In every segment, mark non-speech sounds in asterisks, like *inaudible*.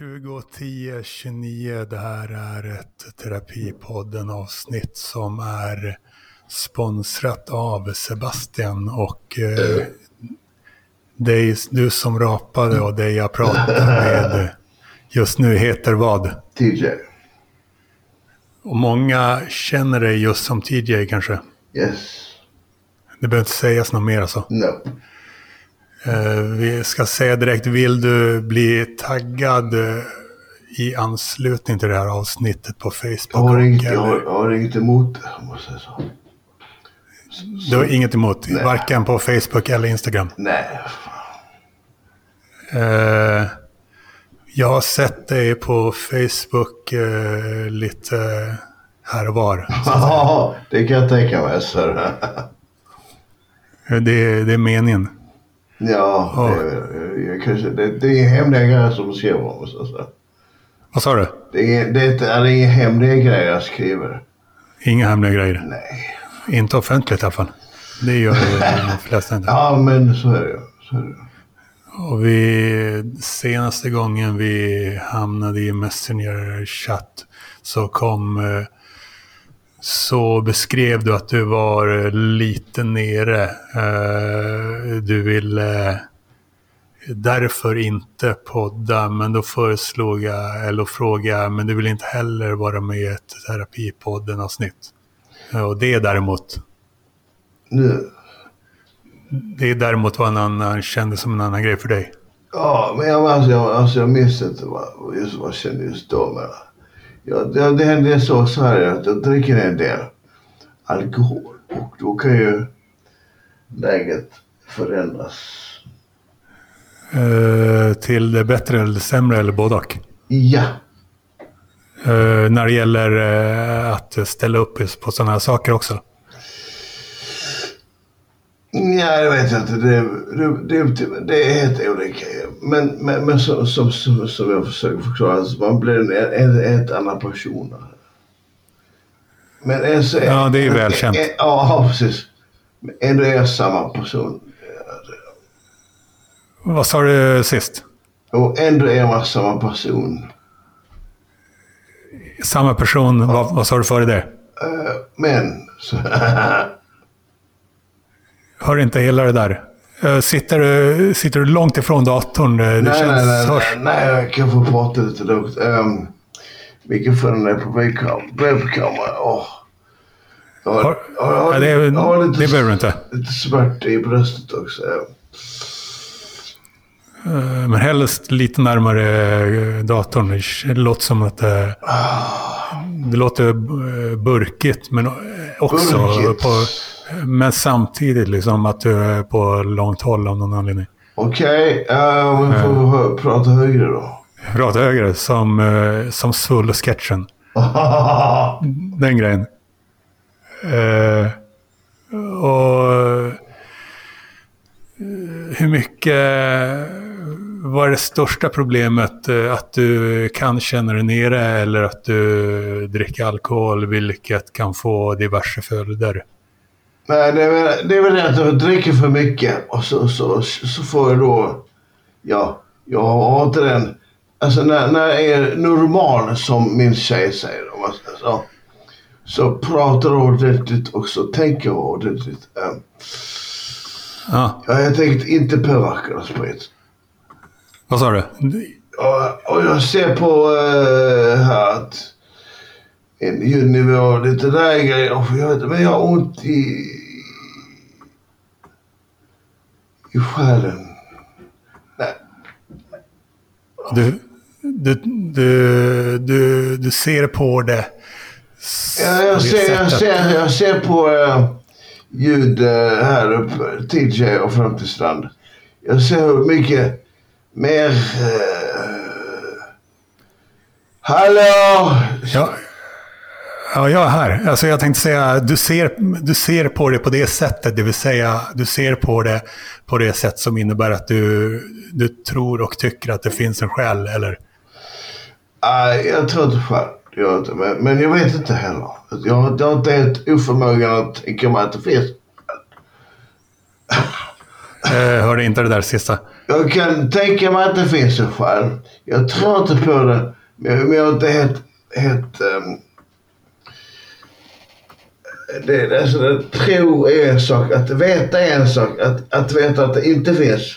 2010 29. Det här är ett Terapipodden avsnitt som är sponsrat av Sebastian och eh, dig, du som rapade och dig jag pratar med just nu heter vad? TJ. Och många känner dig just som TJ kanske? Yes. Det behöver inte sägas något mer alltså. No. Eh, vi ska säga direkt, vill du bli taggad eh, i anslutning till det här avsnittet på Facebook? Jag har inget, jag har, jag har inget emot det, om jag så. Du har inget emot, Nej. varken på Facebook eller Instagram? Nej. Eh, jag har sett dig på Facebook eh, lite här och var. Ja, det kan jag tänka mig. Det, det är meningen. Ja, Ja. det, jag kanske, det, det är hemliga grejer som skriver om. Så. så. Vad sa du? Det, är, det är inga hemliga grejer jag skriver. Inga hemliga grejer. Nej. Inte offentligt i alla fall. Det gör *laughs* de flesta inte. Ja, men så är det. Så är det. Och vi, senaste gången vi hamnade i Messenger-chatt så kom... eh, Så beskrev du att du var lite nere. Eh, Du ville därför inte podda, men då föreslog jag, eller frågade men du vill inte heller vara med i ett terapipodden-avsnitt. Eh, Och det däremot, Nu. det däremot var en annan, kändes som en annan grej för dig. Ja, men jag, alltså, jag, alltså, jag minns inte vad, just vad jag kände just då. Men, ja, det, det hände så så här att jag dricker en del alkohol. Och då kan ju läget förändras. Eh, till det bättre eller det sämre eller både och. Ja. Eh, när det gäller eh, att ställa upp på sådana här saker också. Ja, jag vet inte. Det, det, det, det är helt olika. Men, men, men som, som, som, som jag försöker förklara, alltså, man blir en, en, en helt annan person. Men en, Ja, det är ju välkänt. En, ja, precis. Men ändå är jag samma person. Vad sa du sist? Och ändå är man samma person. Samma person, vad, vad sa du före det? Eh, Men, så, *laughs* Hör inte hela det där. Eh, sitter, du, sitter du långt ifrån datorn? Eh, Det nej, känns nej, nej, hörs. nej, jag kan få prata lite lugnt. Um, mikrofonen är på webbkam- webbkamera. Åh. Jag har- Har- jag har- Ja, det, jag har lite, det behöver du inte. lite smärta i bröstet också. Eh, Men helst lite närmare datorn. Det låter som att det, det låter burkigt, men också Burkigt. på... Men samtidigt liksom att du är på långt håll av någon anledning. Okej, okay, vi får hö- prata högre då. Prata högre, som, eh, som Svullo-sketchen. *laughs* Den grejen. Eh, och eh, hur mycket var det största problemet? eh, Att du kan känna dig nere eller att du dricker alkohol, vilket kan få diverse följder? Nej, det är, väl, det är väl det att jag dricker för mycket och så, så, så får jag då... Ja, jag har inte den... Alltså när, när jag är normal som min tjej säger om man säger så. Så pratar ordentligt och så tänker ordentligt. Um, Ja, jag har tänkt inte påverka av sprit. vad sa du? Och, och jag ser på uh, här att en ljudnivå lite grejer. Och jag vet, men jag har ont i, i själen. Nej, Du, du, du, du, du ser på det. Ja, jag, ser, jag, ser, jag ser på uh, ljud eh, här uppe, TJ och Framtidsland. Jag ser hur mycket mer... Uh, hallå! Ja, ja, jag är här. Alltså jag tänkte säga, du ser, du ser på det på det sättet, det vill säga du ser på det på det sätt som innebär att du, du tror och tycker att det finns en själ, eller? Nej, jag tror inte själv. Jag inte. Men, men jag vet inte heller. Jag, jag har inte helt oförmågan att tänka mig att det finns. Eh, hörde inte det där sista. Jag kan tänka mig att det finns en själ. Jag tror inte på det. Men men jag är inte helt... helt um, det, alltså, det, tro är en sak, att veta är en sak. Att, att veta att det inte finns,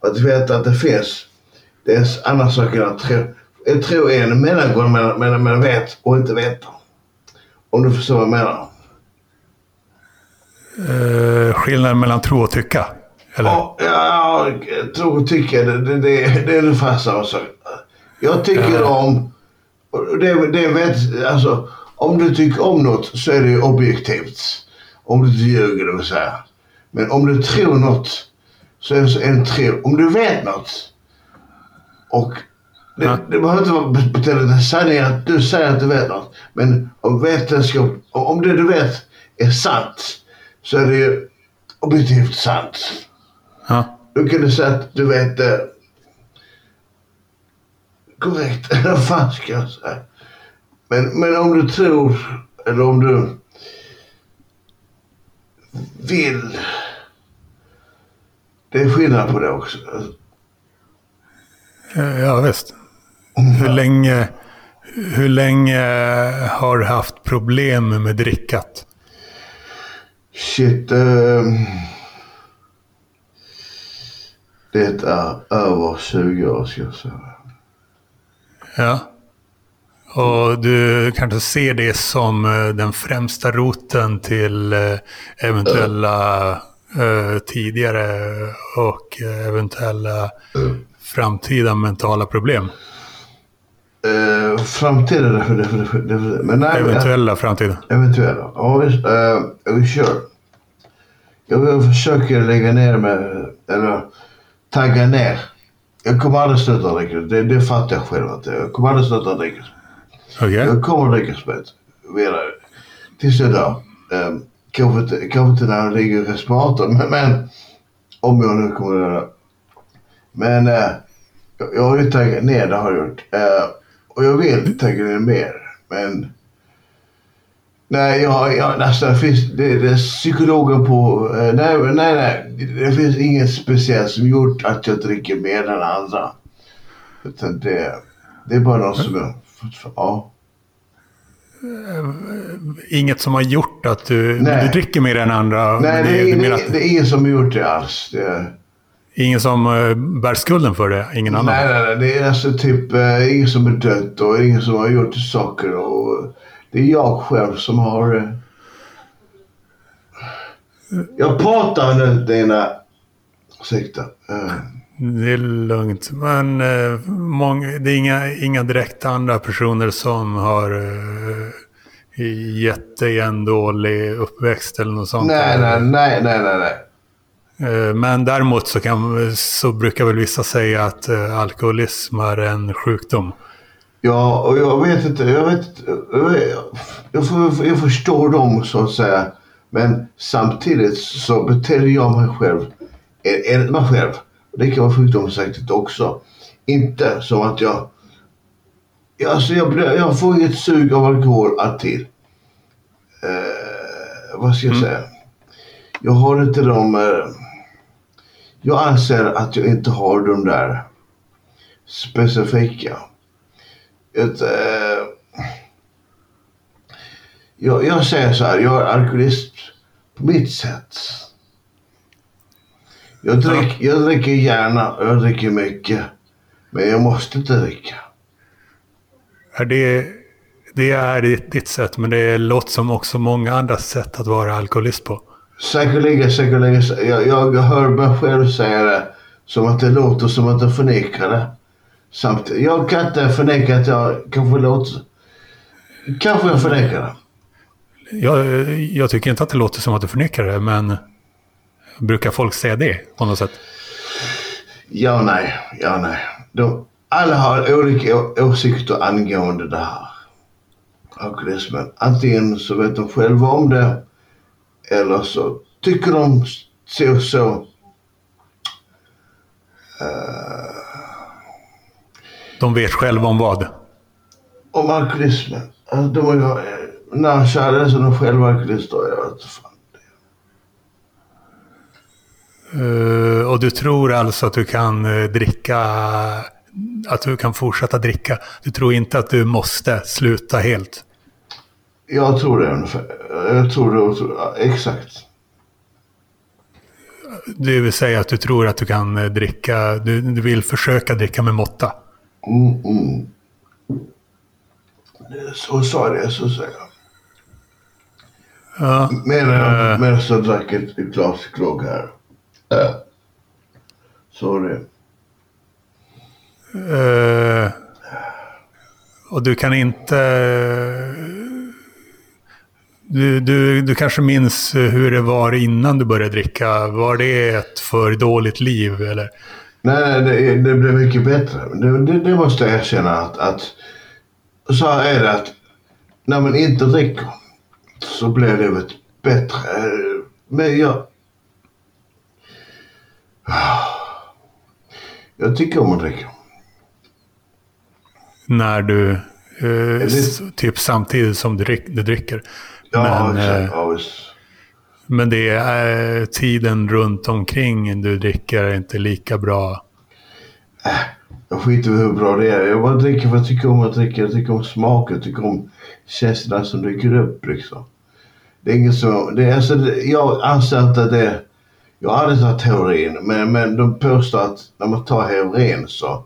att veta att det finns, det är en annan sak än att tro. Jag tror är en mellangång mellan, mellan, mellan vet och inte veta. Om du förstår vad jag menar. Eh, skillnaden mellan tro och tycka? Eller? Ja, ja, tro och tycka, det, det, det, det är ungefär samma sak. Jag tycker Ja. om... Det, det vet, alltså, om du tycker om något så är det ju objektivt. Om du inte ljuger, det vill säga. Men om du tror något så är det en tro. Om du vet något och det, Ja. det behöver inte vara en sanning att du säger att du vet något. Men om vetenskap, om det du vet är sant så är det ju objektivt sant. Ja. Då kan du säga att du vet det korrekt. Eller *laughs* vad fan ska jag säga? Men, men om du tror, eller om du vill. Det är skillnad på det också. Ja, visst. Hur länge, hur länge har du haft problem med drickat? Shit. ehm, det är över 20 år ska jag säga. Ja. Och du kanske ser det som eh, den främsta roten till eh, eventuella eh, tidigare och eh, eventuella framtida mentala problem. Det, det, men nej, Eventuella framtida. Eventuella. Ja, visst. Vi kör. Jag försöker lägga ner mig, eller tagga ner. Jag kommer aldrig sluta dricka. Det, det fattar jag själv. Att jag kommer aldrig sluta dricka. Okay. Jag kommer att dricka sprit. Vidare. Tills jag dör. Um, kanske, inte, kanske inte när jag ligger i respirator, men, men om jag nu kommer att göra det. Men uh, jag, har ju tagit ner, det har jag gjort. Uh, och jag vill tagga ner mer. Men Nej, jag, jag, alltså, det finns det, det är psykologen på... Eh, nej, nej, nej. Det finns inget speciellt som gjort att jag dricker mer än andra. Utan det, det är bara något som jag... Ja. Inget som har gjort att du, du dricker mer än andra. Nej, det, det, det, att det är ingen som har gjort det alls. Det, ingen som eh, bär skulden för det? Ingen annan? nej, nej, nej. Det är alltså typ eh, ingen som är dött och ingen som har gjort saker. Och, det är jag själv som har... eh, jag pratar nu, Dina. Ursäkta. Eh, Det är lugnt. Men eh, många, det är inga, inga direkt andra personer som har eh, gett dig en dålig uppväxt eller något sånt? nej, nej, nej, nej, nej, nej. Eh, Men däremot så, kan, så brukar väl vissa säga att eh, alkoholism är en sjukdom. Ja, och jag vet inte. Jag, vet, jag, vet- jag, jag förstår dem så att säga. Men samtidigt så beter jag mig själv mig själv. Det kan vara sjukdomssäkert också. Inte som att jag... Alltså jag, jag får inget sug av alkohol alltid. Eh, vad ska jag säga? Jag har inte de... Eh, jag anser att jag inte har de där specifika. Ett, eh, jag, jag säger så här, jag är alkoholist på mitt sätt. Jag, drick, jag dricker gärna jag dricker mycket. Men jag måste inte dricka. Är det, det är ditt, sätt, men det låter som också många andra sätt att vara alkoholist på. Säkerligen, säkerligen. Jag, jag hör mig själv säga det som att det låter som att jag förnekar det. Samtidigt, jag kan inte förneka att jag kanske låter... Kanske jag förnekar det. Jag, jag tycker inte att det låter som att du förnekar det, men brukar folk säga det på något sätt? Ja, nej. Ja, nej. De, alla har olika åsikter angående det här. Alkoholismen. Antingen så vet de själva om det eller så tycker de så och så. De vet själva om vad. Om alkoholismen. Alltså, de har ju, eh, när kärlek så de själva alkoholister. Jag vet inte fan. Eh, och du tror alltså att du kan eh, dricka, att du kan fortsätta dricka. Du tror inte att du måste sluta helt. Jag tror det ungefär. Jag tror det. jag tror- Exakt. Det vill säga att du tror att du kan eh, dricka, du, du vill försöka dricka med måtta. Mm, mm. Så sa det, så säger jag. Ja. Medan jag, medan jag drack ett glas grogg här. Så det. Eh, och du kan inte... Du, du, du kanske minns hur det var innan du började dricka. Var det ett för dåligt liv eller? Nej, det, det blev mycket bättre. Det, det, det måste jag erkänna att, att så här är det att när man inte dricker så blir livet bättre. Men jag... Jag tycker om att dricka. När du... Eh, det- typ samtidigt som du, du dricker. Ja, men, exakt. eh, Ja, visst. men det är tiden runt omkring du dricker är inte lika bra. Jag skiter i hur bra det är. Jag bara dricker för jag tycker om att dricka. Jag tycker om smaken. Jag tycker om känslorna som dyker upp liksom. Det är inget som... Det är, alltså, jag anser inte att det... Jag har aldrig tagit heroin. Men, men de påstår att när man tar heroin så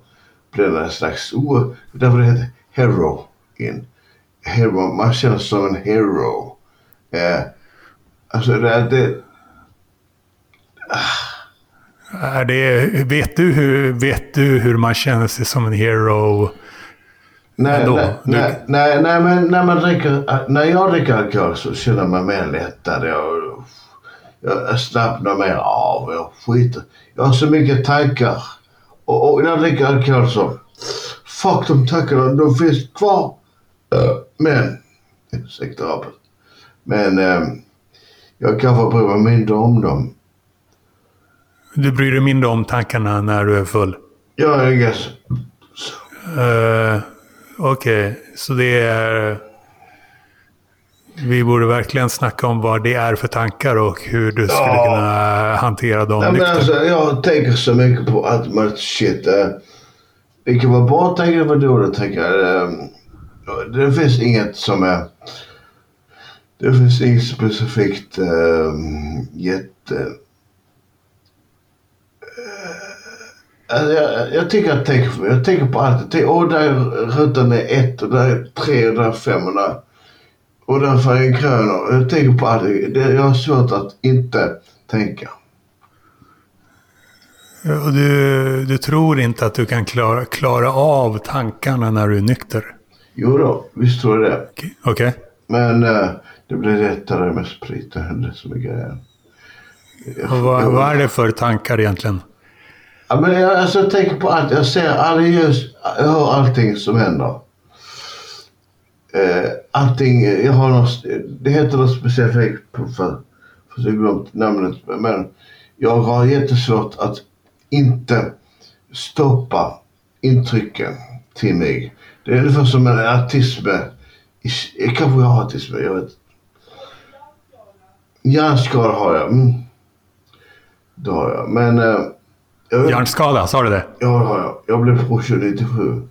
blir det en slags... Oh, därför det heter heroin. Hero, man känner sig som en hero. Eh, alltså det... är- det Är det, vet, du hur, vet du hur man känner sig som en hero? Nej, ändå. nej, Du- nej, nej, nej, men när man dricker, när jag dricker alkohol så känner jag mig lättad. Jag, jag slappnar mer av. Jag skiter. Jag har så mycket tankar. Och, och när jag dricker alkohol så, fuck de tankarna, de finns kvar. Eh, Men, *laughs* ursäkta rapet. Men eh, jag kanske bryr mig mindre om dem. Du bryr dig mindre om tankarna när du är full? Ja, I guess. Uh, Okej, så det är... Vi borde verkligen snacka om vad det är för tankar och hur du skulle Ja. kunna hantera dem men nykter. alltså, jag tänker så mycket på allt möjligt shit. eh. Det kan vara bra tankar, vara dåliga tankar. eh. Det finns inget som är... Det finns inget specifikt äh, jätte... eh, alltså, jag, jag tycker att jag tänker. Jag tänker på allt. Tänker, åh, där är rutan är ett och där är tre och där är fem och där... Och är färgen grön. och Jag tänker på allt. Det, jag har svårt att inte tänka. Och du, du tror inte att du kan klara, klara av tankarna när du är nykter? Jo då, visst tror jag det. Okej? Okej. Men eh, det blir lättare med sprit. Det händer mycket grejer. Och vad, vad är det för tankar egentligen? Ja, men jag, alltså, jag tänker på allt. Jag ser alla ljus. Jag hör allting som händer. Eh, allting. Jag har något, det heter något speciellt för, för, för jag glömt namnet. Men jag har jättesvårt att inte stoppa intrycken till mig. Det är ungefär som en autism. Kanske jag har autism, jag vet Hjärnskada har jag. Mm. Det har jag. Men... Eh, jag, Hjärnskada, sa du det? Ja, det har jag. Jag blev påkörd 97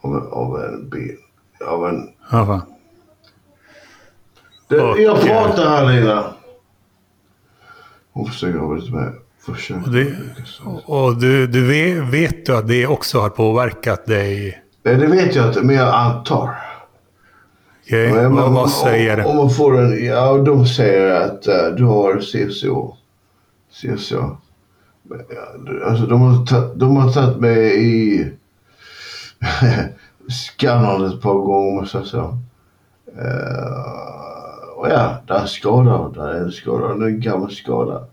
av, av en bil. Av en... Ja, fan. Det, Och- jag pratar här Lina. Hon försöker ha lite med. Försöker. Och, det, och du, du vet, vet du att det också har påverkat dig? Det vet jag inte, men jag antar. Okej, men vad, om- vad säger Om man får en... Ja, de säger att eh, du har CSO. CSO. Men, Alltså, de har, ta, de har tagit mig i *laughs* skannern ett par gånger, om man säger så. Och ja, där är skada. Där är en skada. Det är en gammal skada.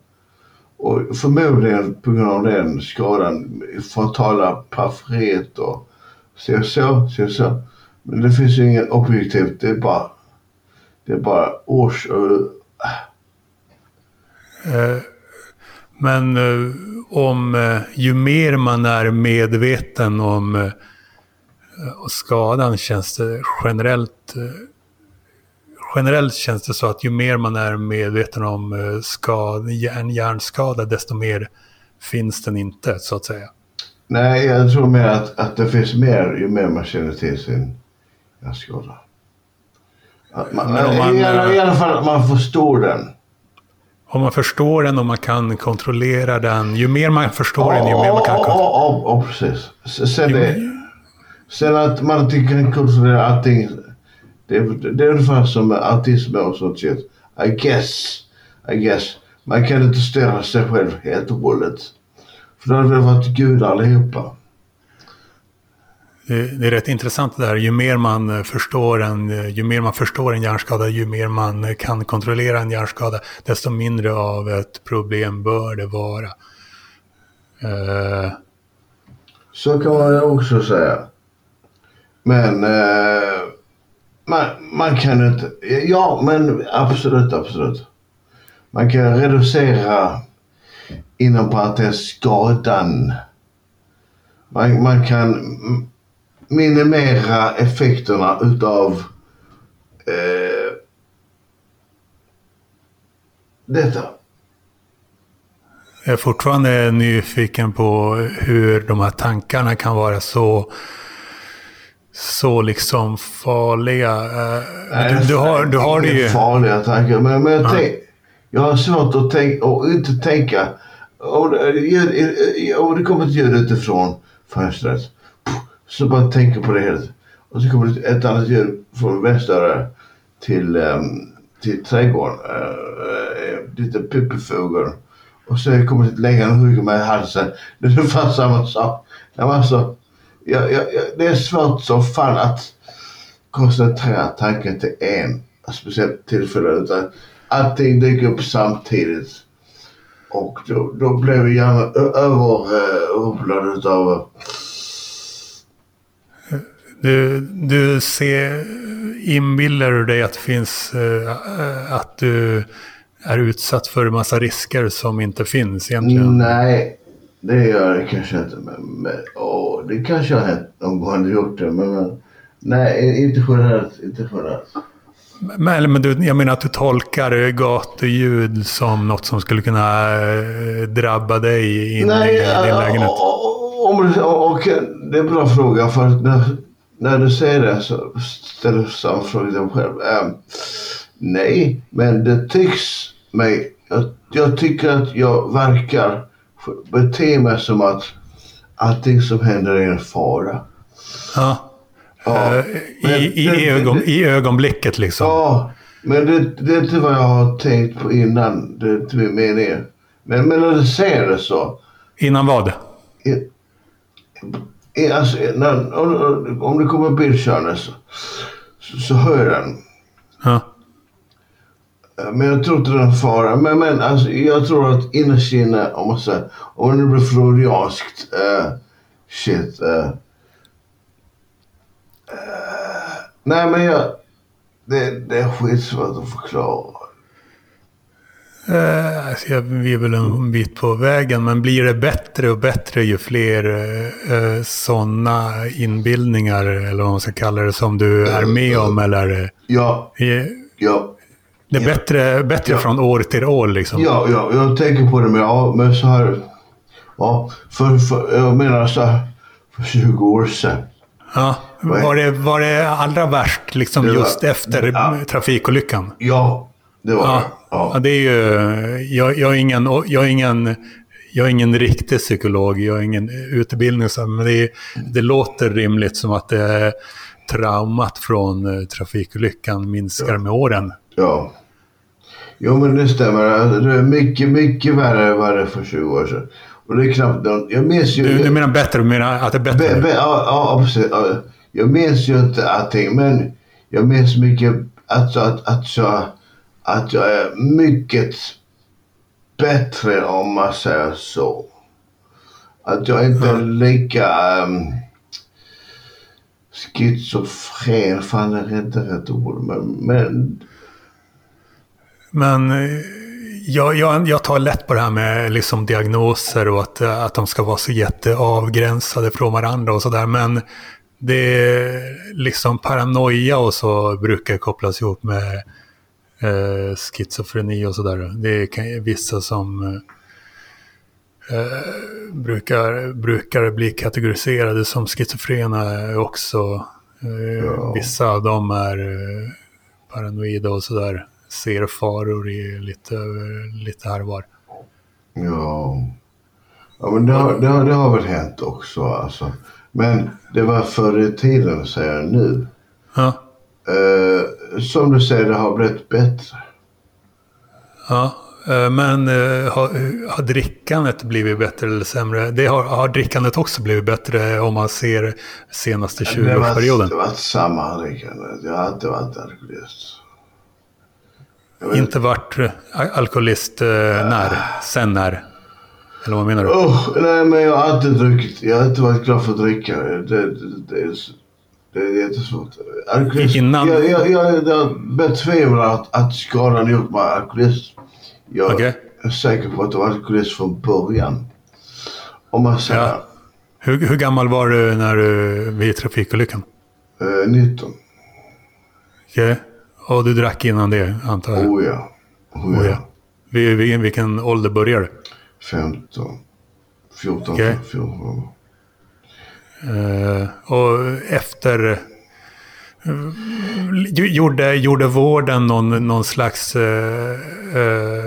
Och förmodligen på grund av den skadan, frontala periferiet och CSO, så. Men det finns ju inget objektivt. Det är bara, det är bara års... Eh, eh Men eh, om eh, ju mer man är medveten om skadan känns det generellt, generellt känns det så att ju mer man är medveten om eh, skad, en hjärnskada, desto mer finns den inte, så att säga. Nej, jag tror mer att, att det finns mer ju mer man känner till sin hjärnskada. Att man, man, i, alla, I eh, alla fall att man förstår den. Om man förstår den och man kan kontrollera den, ju mer man förstår den, ju mer man kan Ja, kontrollera ja, ja, ja, precis. Sen, det, sen att man inte kan kontrollera allting. Det, är- det är ungefär som med autism och sånt shit. I guess. I guess. Man kan inte styra sig själv helt och hållet. För då hade vi varit gudar allihopa. Det det är rätt intressant det där. Ju mer man eh, förstår en, eh, ju mer man förstår en hjärnskada, ju mer man eh, kan kontrollera en hjärnskada, desto mindre av ett problem bör det vara. Eh, Så kan man också säga. Men eh, man, man kan inte... Ja, men absolut, absolut. Man kan reducera inom parentes skadan. Man, man kan minimera effekterna utav eh, detta. jag är fortfarande nyfiken på hur de här tankarna kan vara så, så liksom farliga. Eh, Nej, du, du, har, du har det ju... farliga tankar. Men, men jag, Ja. tänk, jag har svårt att tänka och inte tänka. Om det, ljud- om det kommer ett ljud utifrån fönstret. Så bara tänka på det helt. Och så kommer det ett annat ljud från vänster till, um, till trädgården. Uh, lite pippifågel. Och så kommer det längre och hugger mig i halsen. Det är ungefär samma sak. Alltså, jag, jag, det är svårt som fan att koncentrera tanken till en speciellt tillfälle. Utan allting dyker upp samtidigt. Och då, då blev jag överrumplad utav... Du, du ser, inbillar du dig att det finns, eh, att du är utsatt för en massa risker som inte finns egentligen? Nej, det gör det kanske inte. Men, men, åh, det kanske har hänt någon gång hade gjort det. Men, men nej, inte generellt. Inte generellt. Men, men du, jag menar att du tolkar gatuljud som något som skulle kunna eh, drabba dig inne Nej, i din lägenhet? och- om du, och, det är en bra fråga. För när, när du säger det så ställer du samma fråga till dig själv. Ehm, nej, men det tycks mig... Jag, jag tycker att jag verkar bete mig som att allting som händer är en fara. Ja. Ja, Eh, I, i, det- ögon, det- I ögonblicket liksom? Ja, men det, det är inte vad jag har tänkt på innan. Det är inte min mening. Men, men när du säger det så. Innan vad? I, i, alltså, när, om, om det kommer en bil så, så hör jag den. Men jag tror inte det är en fara. Men, men alltså, jag tror att innerst inne, om man säger, om det blir freudianskt uh, shit. Uh, nej men jag, det, det är skitsvårt att förklara. Eh, alltså, jag- vi är väl en bit på vägen, men blir det bättre och bättre ju fler uh, sådana inbildningar, eller vad man ska kalla det, som du är med om? Eller, Ja, eh, ja. Det är Ja. bättre, bättre Ja. från år till år liksom? Ja, ja, jag tänker på det men, ja, men så här. Ja, för, för, jag menar så här, för 20 år sedan. Ja. Var, det, var det allra värst liksom var- just efter Ja. trafikolyckan? Ja, det var Ja, det. ja. Ja. det är ju... Jag, jag, är ingen, jag, är ingen, jag är ingen riktig psykolog, jag har ingen utbildning, men det, det låter rimligt som att det traumat från eh, trafikolyckan minskar med åren. ja. Jo, men det stämmer. Alltså, Det är mycket, mycket värre än vad det för 20 år sedan. Och det är knappt någon, Jag minns ju... Du, du menar bättre, du menar att det är bättre? Be, be, ja, ja, precis. Ja, Jag minns ju inte allting, men jag minns mycket alltså, att, att, jag, att jag är mycket bättre om man säger så. Att jag inte är lika um, schizofren, fan är inte rätt ord, men, men Men eh, jag, jag, jag tar lätt på det här med liksom diagnoser och att, eh, att de ska vara så jätteavgränsade från varandra och sådär. Men det är liksom paranoia och så brukar kopplas ihop med eh, schizofreni och sådär. Det ju vissa som eh, eh, brukar, brukar bli kategoriserade som schizofrena också. Eh, Ja. Vissa av dem är eh, paranoida och sådär. Ser faror i lite, lite här och var. Ja. Ja, men det har, det, har, det har väl hänt också alltså. Men det var förr i tiden, säger jag nu. Ja, Eh, som du säger, det har blivit bättre. ja. Eh, Men eh, har, har drickandet blivit bättre eller sämre? Det har, har drickandet också blivit bättre om man ser senaste Det var, 20-årsperioden? det var samma drickande. Jag har alltid varit alkoholist. Inte varit eh, alkoholist eh, när? Sen när? Eller vad menar du? Usch, nej men jag har alltid druckit. Jag har inte varit glad för att dricka. Det, det, det, det är jättesvårt. Alkoholist, Innan- Jag, jag, jag, jag betvivlar att, att skadan gjort mig alkoholist. Jag Okej. är säker på att jag var alkoholist från början. Om man säger Ja. Hur, hur gammal var du när du vid trafikolyckan? eh, 19. Okej. Och du drack innan det, antar jag? Oh ja. Oh Oh, ja. ja. Vid, vid vilken ålder började du? 15. 14, Okej. 14. Eh, och efter... eh, gjorde, gjorde vården någon, någon slags... eh,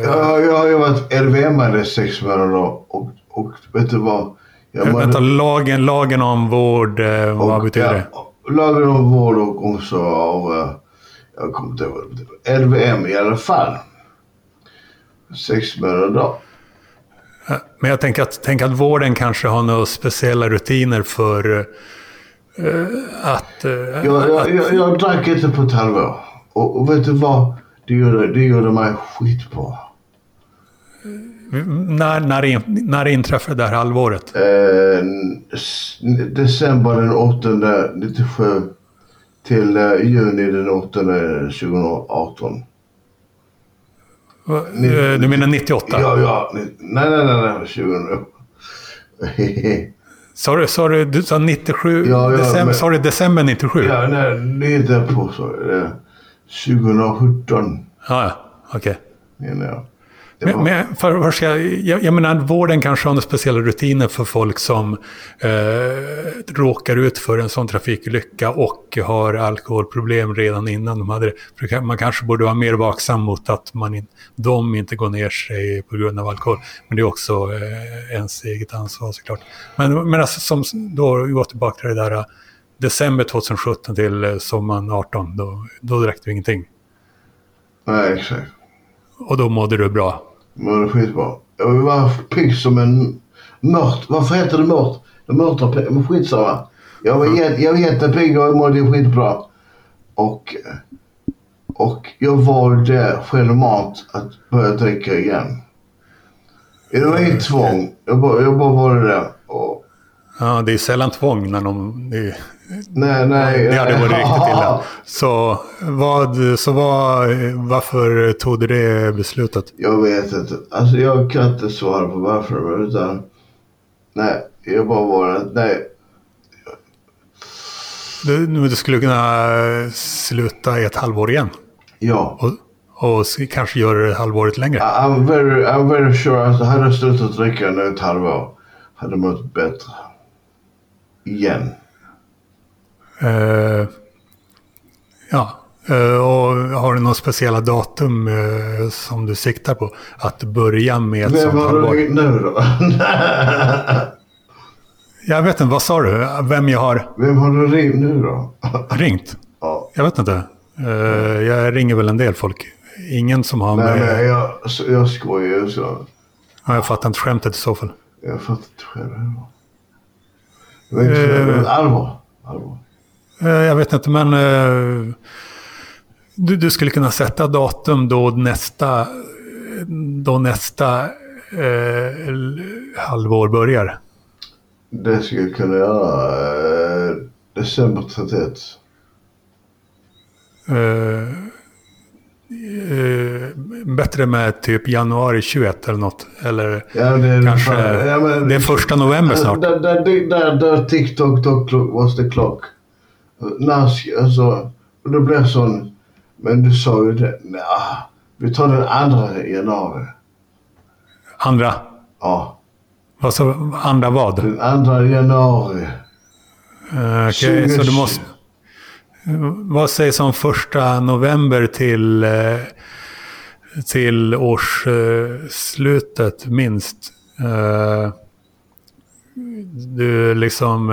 Ja, jag har ju varit LVM-are i sex månader och, och vet du vad? Jag mådde- Vänta, lagen, lagen om vård, eh, vad Och, betyder det? ja, Lagen om vård och omsorg av, jag kommer inte ihåg. LVM i alla fall. Sex månader då. Men jag tänker att, tänker att vården kanske har några speciella rutiner för eh, att... eh, Jag, jag, jag, jag drack inte på ett halvår. Och, och vet du vad? Det gjorde, det gjorde mig skitbra. när, när, in, när inträffade det här halvåret? Eh, december den 8 97 till eh, juni den 8 2018. Eh, Du menar 98? Ja, ja. ni- Nej, nej, nej, nej 20. *laughs* Sa du, sa du, du sa 97? Ja, ja, december, men- Sa du december 97? Ja, nej, det är inte på så. Eh, 2017 ja, okej. menar jag. Men, var- men för, för, ska jag, jag, menar, vården kanske har några speciella rutiner för folk som eh, råkar ut för en sån trafikolycka och har alkoholproblem redan innan de hade det. Man kanske borde vara mer vaksam mot att man in, de inte går ner sig på grund av alkohol. Men det är också eh, ens eget ansvar såklart. Men, men alltså, som då går tillbaka till det där eh, december 2017 till eh, sommaren 18, då, då drack du ingenting. Nej, exakt. Och då mådde du bra. Är skitbra. Jag var pigg som en mört. Varför heter det mört? Det mörta pigg. Skitsamma. Jag var, jä- jag var jättepigg och jag mådde skitbra. Och, och jag valde självmant att börja dricka igen. Det var inget tvång. Jag bara, jag bara valde det. Och, Ja, det är sällan tvång när. Det, nej, nej. det hade varit riktigt illa. Så, vad, så vad, varför tog du det beslutet? Jag vet inte. Alltså jag kan inte svara på varför. Utan, nej, jag bara var att nej. Du, du skulle kunna sluta i ett halvår igen. Ja. Och, och kanske göra det halvåret längre. I'm very, I'm very sure att hade jag slutat dricka nu ett halvår hade jag mått bättre. Igen. Eh, ja. Eh, och har du några speciella datum eh, som du siktar på? Att börja med Vem sånt har du nu då? *laughs* Jag vet inte, vad sa du? Vem jag har Vem har du ringt nu då? *laughs* ringt? ja. Jag vet inte. Eh, jag ringer väl en del folk. Ingen som har Nej, med... nej, jag, jag skojar så. Ja, jag fattar inte skämtet i så fall. Jag fattar inte själv hur det var. Inte allvar. allvar. Eh, jag vet inte, men... eh, du, du skulle kunna sätta datum då nästa... Då nästa eh, halvår börjar. Det skulle jag kunna göra. Uh, december 31. Eh, eh, bättre med typ januari 21 eller något. Eller Ja, det kanske... fan- ja, men- det är första november snart. Där, TikTok, dock, was the clock. När, sk- alltså, och det blir sån... Men du sa ju det. Nja, vi tar den andra januari. Andra? Ja, Vad så, andra vad? den andra januari. Eh, Okej, så du måste... Vad sägs om första november till, eh, till årsslutet minst? Eh, Du liksom...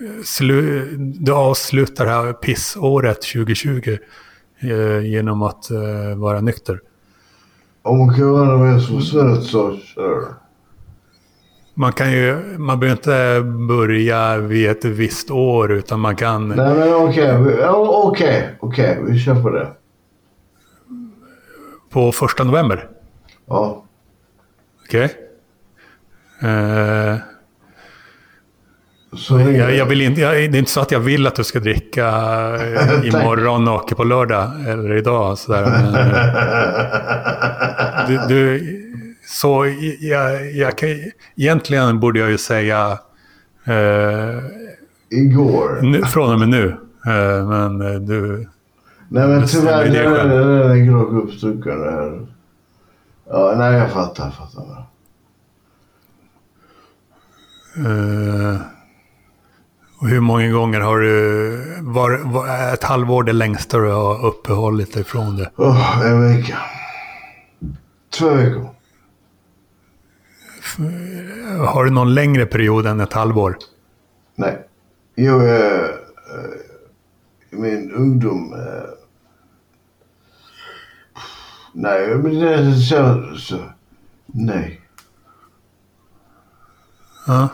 eh, Slu, du avslutar det här pissåret 2020 eh, genom att eh, vara nykter. Om coronavirus försvinner så kör. Man kan ju, man behöver inte börja vid ett visst år utan man kan... Nej men okej, okej, okej, vi kör på det. På första november. Ja. Okej. Eh, Så jag, jag vill inte, jag, det är inte så att jag vill att du ska dricka eh, *laughs* imorgon och på lördag eller idag. Sådär. Men, eh, du, du, så jag, jag kan, egentligen borde jag ju säga eh, Igår. nu, från och med nu. Eh, men eh, du... Nej men tyvärr, det är- den är grå uppstucken där. Ja, nej jag fattar, jag fattar. Eh, och hur många gånger har du... Var, var, ett halvår det längsta du har uppehållit dig från det? Oh, en vecka. Två veckor. Har du någon längre period än ett halvår? Nej. Eh, eh, i min ungdom... Eh, nej, men det är så, så... Nej. Ja.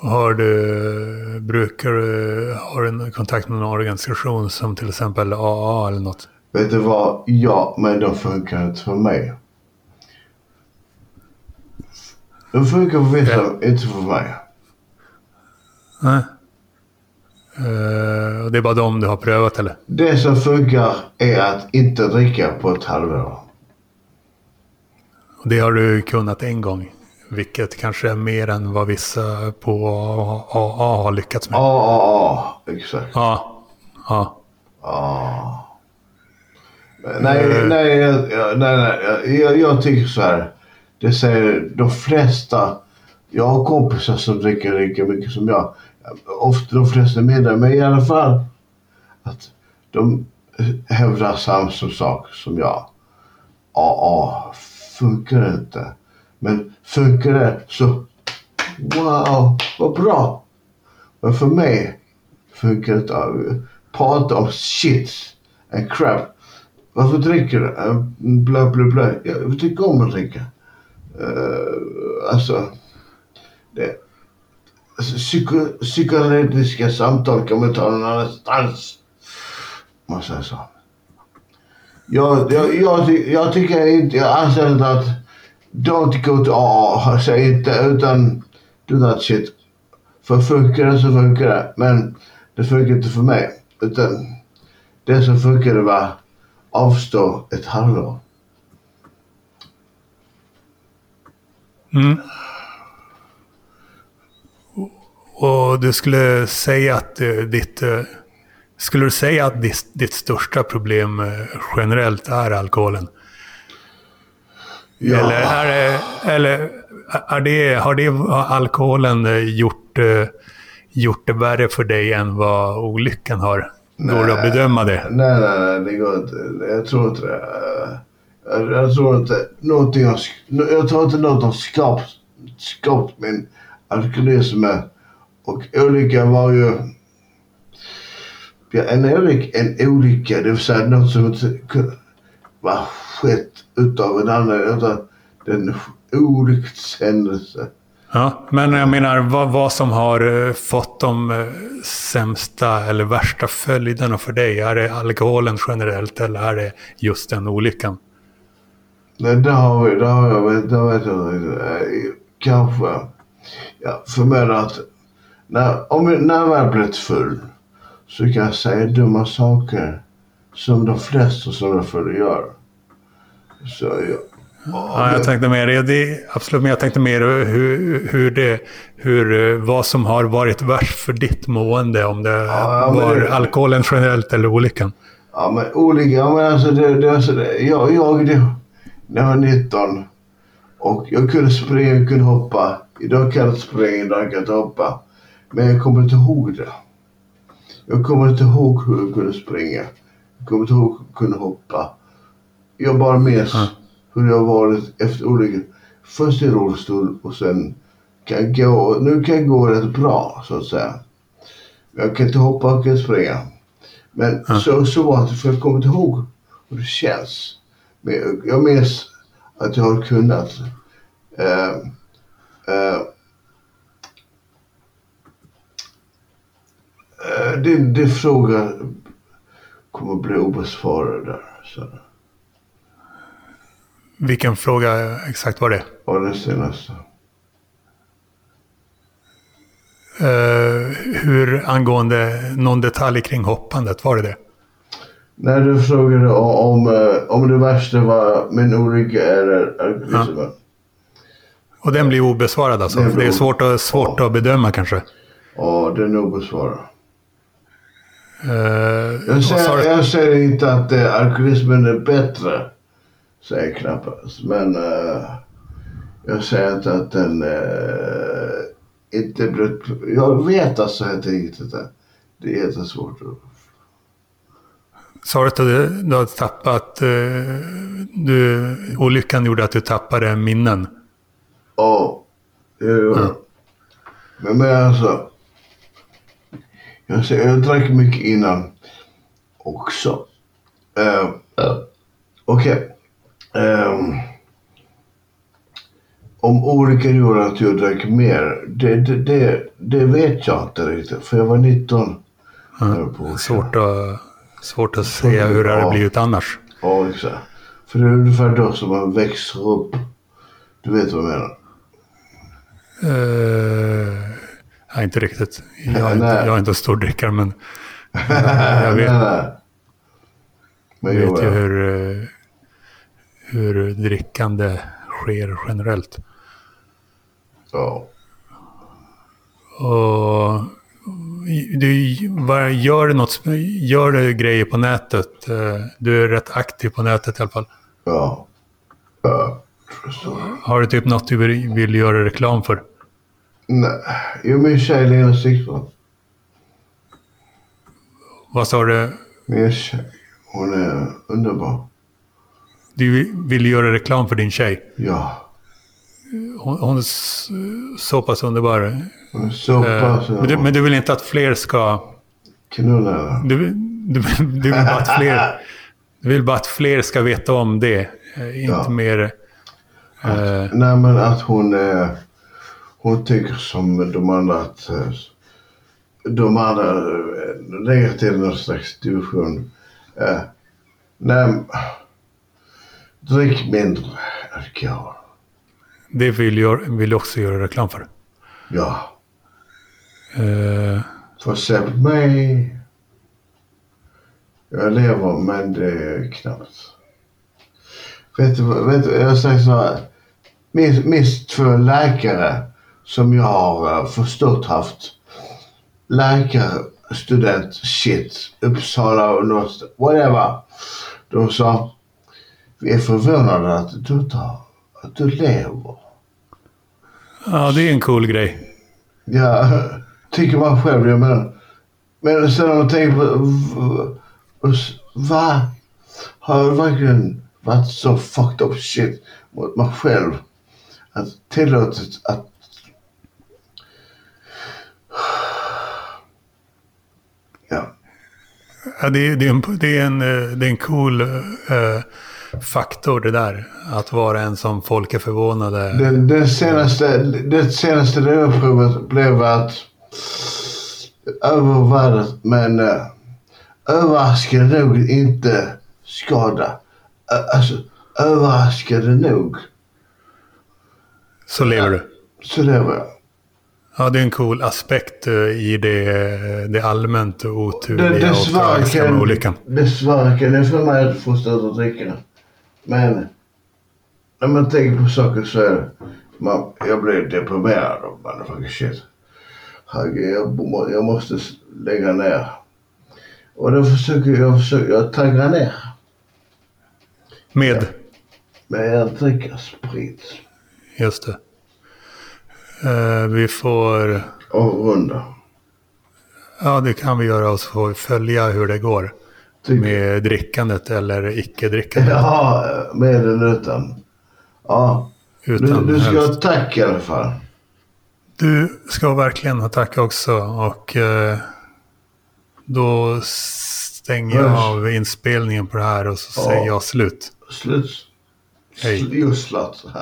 Har du, brukar du, har du kontakt med någon organisation som till exempel AA eller något? Vet du vad? Ja, men de funkar inte för mig. De funkar för vissa, Ja. inte för mig. Nej. Eh, och det är bara de du har prövat eller? Det som funkar är att inte dricka på ett halvår. Och det har du kunnat en gång. Vilket kanske är mer än vad vissa på AA har lyckats med. Ja. Exakt. Ja. Ja. Ja. Nej, nej, jag- jag- nej, nej. jag- Jag, tycker så här. Det säger de flesta. Jag har kompisar som dricker lika mycket som jag. Ofta de flesta mindre, men i alla fall. Att de hävdar samma sak som jag. AA funkar inte. Men funkar det så wow, vad bra. Men för mig funkar det inte. Prata om shit and crap. Varför dricker du? Eh, bla, bla, bla. Jag tycker om att dricka. Uh, alltså, det, alltså, psyko, psykoanalytiska samtal kan man ta någon annanstans. Man säger så. Jag, jag, jag, jag tycker inte, jag anser inte att don't go to A. säg inte utan do that shit. För funkar det så funkar det, men det funkar inte för mig. Utan det som funkade var avstå ett halvår. Mm. Och du skulle säga att eh, ditt... Eh, skulle du säga att ditt, ditt största problem eh, generellt är alkoholen? Ja. Eller, är eller är det, har, det, alkoholen eh, gjort, eh, gjort det värre för dig än vad olyckan har? Går det att Nej. bedöma det? Nej, nej, nej, det går inte. Jag tror inte det. Jag, jag tror inte någonting har, jag tror inte något har skapat, skapat min alkoholism. Och olyckan var ju... Ja, en, olycka, en olycka, det vill säga något som inte var skett utav en annan, utan den olyckshändelse. Ja, men jag menar vad, vad som har eh, fått de eh, sämsta eller värsta följderna för dig. Är det alkoholen generellt eller är det just den olyckan? Nej, det har vi, det har jag, det vet jag inte. Eh, Kanske. Ja, för mig är det att när, om jag, när jag väl blivit full så kan jag säga dumma saker som de flesta är fulla gör. Så jag, Ja, jag tänkte mer, det, absolut, men jag tänkte mer hur, hur det, hur, eh, vad som har varit värst för ditt mående. Om det Ja, var det- alkoholen generellt eller olyckan. Ja, men. Ja, men alltså det, det var så det. Jag, jag det, när jag var 19 och jag kunde springa, jag kunde hoppa. Idag kan jag inte springa, idag kan jag inte hoppa. Men jag kommer inte ihåg det. Jag kommer inte ihåg hur jag kunde springa. Kommer inte ihåg kunde hoppa. Jag bara minns Ja. hur jag varit efter olyckan. Först i rullstol och sen kan jag gå. Nu kan jag gå rätt bra så att säga. Jag kan inte hoppa, jag kan inte springa. Men Ja. så, så var det, för jag kommer inte ihåg hur det känns. Men jag, minns att jag har kunnat. Uh, uh, uh, din, din kommer bli obesvarad där. Så. Vilken fråga exakt var det? Och det senaste. Eh, hur angående någon detalj kring hoppandet, var det det? När du frågade om, om, eh, om det värsta var min olycka eller alkoholismen. Och den blir obesvarad alltså? Den Det, är svårt, att, svårt Ja. att bedöma kanske? Ja, den är obesvarad. Eh, Jag säger, jag säger inte att eh, alkoholismen är bättre. Säger knappast. Men eh, jag säger inte att den inte blir... Jag vet alltså helt enkelt inte. Det är jättesvårt. att- Sa du att du, du har tappat... du, olyckan gjorde att du tappade minnen? Ja, det gör jag. Men, men alltså. Jag, säger, jag drack mycket innan också. Uh, Okej. Ehm, om olyckan gjorde att jag drack mer, det, det, det, det vet jag inte riktigt. För jag var 19. Ja, höll på att- svårt, att, svårt att säga hur det hade Ja. blivit annars. Ja, exakt. För det är ungefär då som man växer upp. Du vet vad jag menar? Uh, nej, inte riktigt. Jag är inte, jag är inte en stor drickare, men *laughs* jag vet, Nej, nej. Men jag jo, vet ju hur, eh, hur drickande sker generellt. Ja. Och du, gör, något, gör du grejer på nätet? Eh, Du är rätt aktiv på nätet i alla fall. Ja. Ja. Har du typ något du vill göra reklam för? Nej. Jo, min tjej Lena Sixman. Vad sa du? Min tjej. Hon är underbar. Du vill göra reklam för din tjej? Ja. Hon, hon är så pass underbar. Hon är så Eh, pass men, du, men du vill inte att fler ska... Knulla. Du, du, du, vill bara att fler, *laughs* du vill bara att fler ska veta om det. eh, Inte Ja. mer... eh, Nej, men att hon är... Hon tycker som de andra att... eh, De andra eh, lägger till någon slags division. Eh, nej, drick mindre alkohol. det vill jag vill också göra reklam för. Ja. Eh, För mig. Jag lever men det är knappt. Vet du, vet du jag sagt så här. Minst, minst två läkare som jag har eh, förstått haft läkarstudent shit. Uppsala universitet, whatever. De sa vi är förvånade att du tar, att du lever. ja, det är en cool grej. Ja, *laughs* tycker man själv. Jag menar. Men sen om man tänker på... v- v- Va? Har jag verkligen varit så fucked up shit mot mig själv? Att tillåtit att... Ja, det, är- det, är en, det, är en, eh, det är en cool eh, faktor det där. Att vara en som folk är förvånade. Den, den senaste, det senaste drogprovet blev att övervärdet, men uh, överraskande nog inte skada. Uh, alltså, överraskande nog Så lever du. så lever jag. Ja, det är en cool aspekt eh, i det, det allmänt Det- oturliga och Dessvärre tragiska med kan, olyckan. dessvärre kan det för mig att att dricka. Men när man tänker på saker så är det, man, jag blir deprimerad av motherfucking shit. Jag, jag måste lägga ner. Och då försöker jag, försöker, jag tagga ner. Med, Men jag dricker sprit. just det. Eh, vi får, Och runda. ja det kan vi göra och så får vi följa hur det går. Tycker- Med drickandet eller icke-drickandet. Ja, med eller utan. Ja. Utan du, du ska helst. ha tack i alla fall. Du ska verkligen ha tack också och eh, då stänger jag Hörs. av inspelningen på det här och så Ja. säger jag slut. Slut. Hej. Just slut. *laughs*